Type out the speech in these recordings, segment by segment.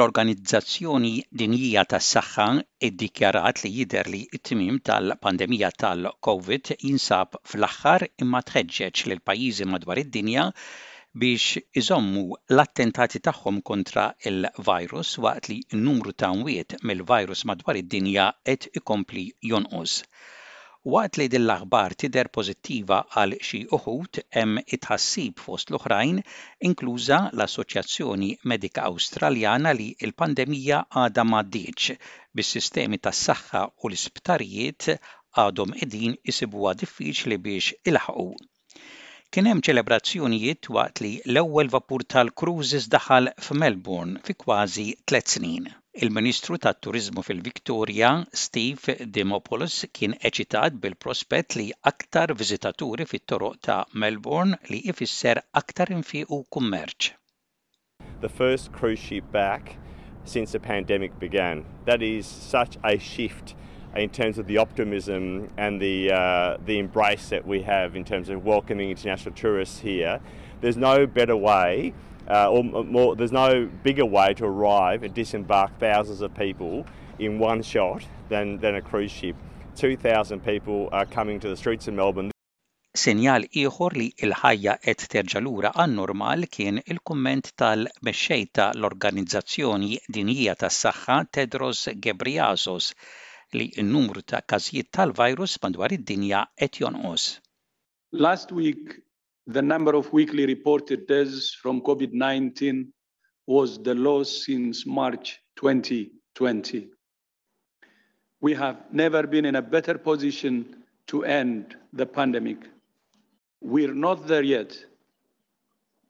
L-Organizzazzjoni Dinjija tas-Saħħa ddikjarat li jidher li t-tmiem tal-pandemija tal-Covid jinsab fl-aħħar imma tħeġġeġ lill-pajjiżi madwar id-dinja biex iżommu l-attentati tagħhom kontra l-virus waqt li n-numru ta' mwiet mill-virus madwar id-dinja qed ikompli jonqos. Waqt li din l-aħbar tidher pożittiva għal xi uħud, hemm it-tħassib fost l-oħrajn, inkluża l-Assoċjazzjoni Medika Awstraljana li l-pandemija għadha m'għaddietx, bis-sistemi tas-saħħa u l-isptarijiet għadhom qegħdin isibuha diffiċli biex ilaħħqu. Kien hemm ċelebrazzjonijiet waqt li l-ewwel vapur tal-cruises daħal f'Melbourne fi kważi tliet snin. Il-Ministru tat-Turiżmu fil-Victoria, Steve Dimopoulos kien eċitat bil-prospett li aktar viżitaturi fit-toroq ta' Melbourne li ifisser aktar infiq u kummerċ. The first cruise ship back since the pandemic began. That is such a shift in terms of the optimism and the, uh, the embrace that we have in terms of welcoming international tourists here. There's no better way Uh, or, more, there's no bigger way to arrive and disembark thousands of people in one shot than, than a cruise ship. 2,000 people are coming to the streets of Melbourne. Sinjal ieħor li l-ħajja qed terġa' lura għan-normal kien il-kumment tal-Mexxej ta' l-Organizzazzjoni Dinjija tas-Saħħa Tedros Ghebreyesus li n-numru ta' każijiet tal-virus madwar id-dinja qed jonqos. Last week, the number of weekly reported deaths from Covid 19 was the lowest since March 2020. We have never been in a better position to end the pandemic. We're not there yet,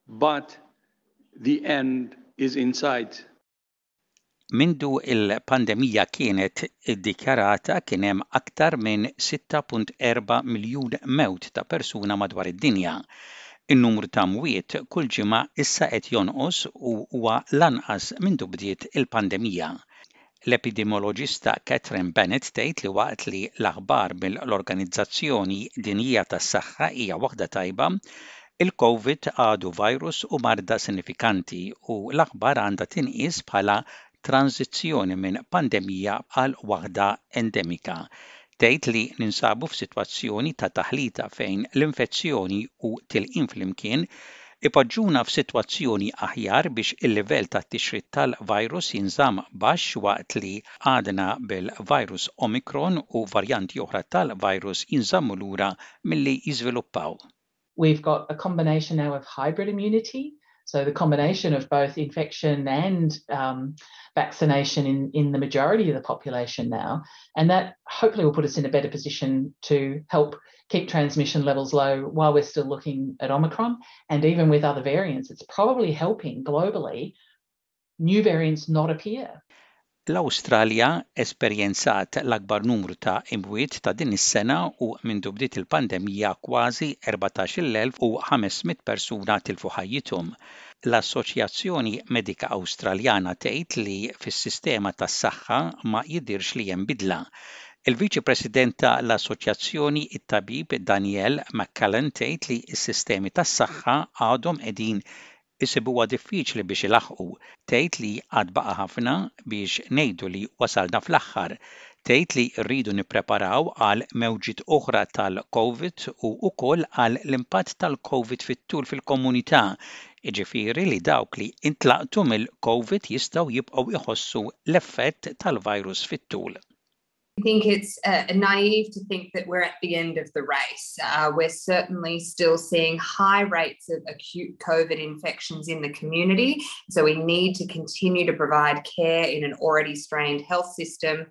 but the end is in sight. Mindu il-pandemija kienet iddikjarata kien hemm aktar minn 6.4 miljun mewt ta' persuna madwar id-dinja. In-numru ta' mwiet kull ġimgħa issa qed jonqos u huwa l-anqas mindu bdiet il-pandemija. L-epidemoloġista Catherine Bennett tgħid li waqt li l-aħbar mill-Organizzazzjoni Dinjija tas-Saħħa hija waħda tajba, il-Covid għadu virus u marda sinifikanti u l-aħbar għandha tinqies bħala tranżizzjoni minn pandemija għal waħda endemika, tgħid li ninsabu f'sitwazzjoni ta' taħlita fejn l-infezzjoni u tilqim flimkien ipoġġuna f'sitwazzjoni aħjar biex il-livell tat-tixrid tal-virus jinżamm baxx waqt li għadna bil-virus Omicron u varjanti oħra tal-virus jinżammu lura milli jiżviluppaw. We've got a combination now of hybrid immunity So the combination of both infection and um, vaccination in, in the majority of the population now, and that hopefully will put us in a better position to help keep transmission levels low while we're still looking at Omicron and even with other variants. It's probably helping globally New variants not appear. L-Awstralja esperjenzat l-akbar numru ta' imwiet ta' din is-sena u mindu bdiet il-pandemija kważi 14,500 persuna tilfu ħajjithom. L-Assoċjazzjoni Medika Awstraljana tgħid li fis-sistema tas-saħħa ma jidhirx li hemm bidla. Il-Viċi President ta' l-Assoċjazzjoni, it-Tabib Danielle McCallan tgħid li s-sistemi tas-saħħa għadhom qegħdin isibuha diffiċli biex ilaħħqu, tgħid li għad baqa' ħafna biex ngħidu li wasalna fl-aħħar, tgħid li rridu nippreparaw għal mewġiet oħra tal-Covid u wkoll għal l-impatt tal-Covid fit-tul fil-komunità, jiġifieri li dawk li intlaqtu mill-Covid jistgħu jibqgħu jħossu l-effett tal-virus fit-tul. I think it's uh, naive to think that we're at the end of the race. Uh, we're certainly still seeing high rates of acute COVID infections in the community. So we need to continue to provide care in an already strained health system.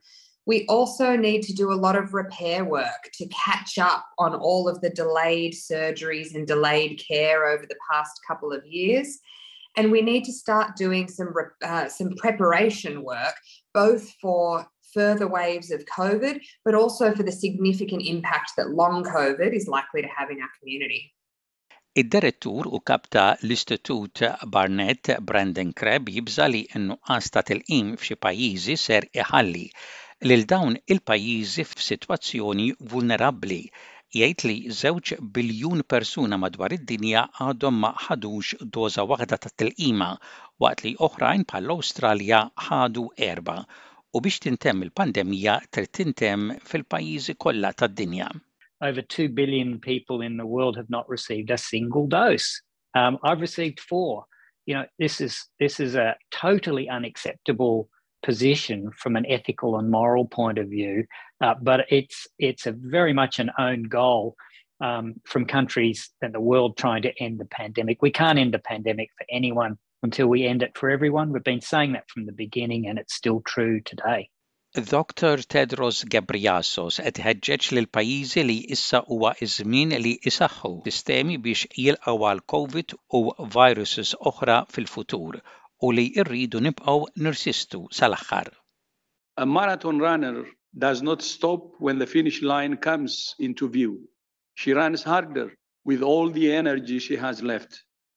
We also need to do a lot of repair work to catch up on all of the delayed surgeries and delayed care over the past couple of years. And we need to start doing some, uh, some preparation work, both for further waves of COVID, but also for the significant impact that long COVID is likely to have in our community. Id-Direttur u Kap ta' l-Istitut Barnett Brandon Crabb jibża' li n-nuqqas ta' tilqim f'xi pajjiżi ser iħalli lil dawn il-pajjiżi f'sitwazzjoni vulnerabbli, jgħid li żewġ biljun persuna madwar id-dinja għadhom ma ħadux doża waħda tat-tilqima, waqt li oħrajn bħall-Awstralja ħadu erba' u biex il-pandemija trid fil-pajjiżi kollha tad-dinja. Over 2 billion people in the world have not received a single dose. Um, I've received four. You know, this is this is a totally unacceptable position from an ethical and moral point of view, uh, but it's it's a very much an own goal um, from countries and the world trying to end the pandemic. We can't end the pandemic for anyone until we end it for everyone. We've been saying that from the beginning and it's still true today. Doctor Tedros Ghebreyesus qed iħeġġeġ lill-pajjiżi li issa huwa ż-żmien li jsaħħu sistemi biex jilqgħu għal Covid u viruses oħra fil-futur u li rridu nibqgħu nirsistu sal-aħħar. A marathon runner does not stop when the finish line comes into view. She runs harder with all the energy she has left.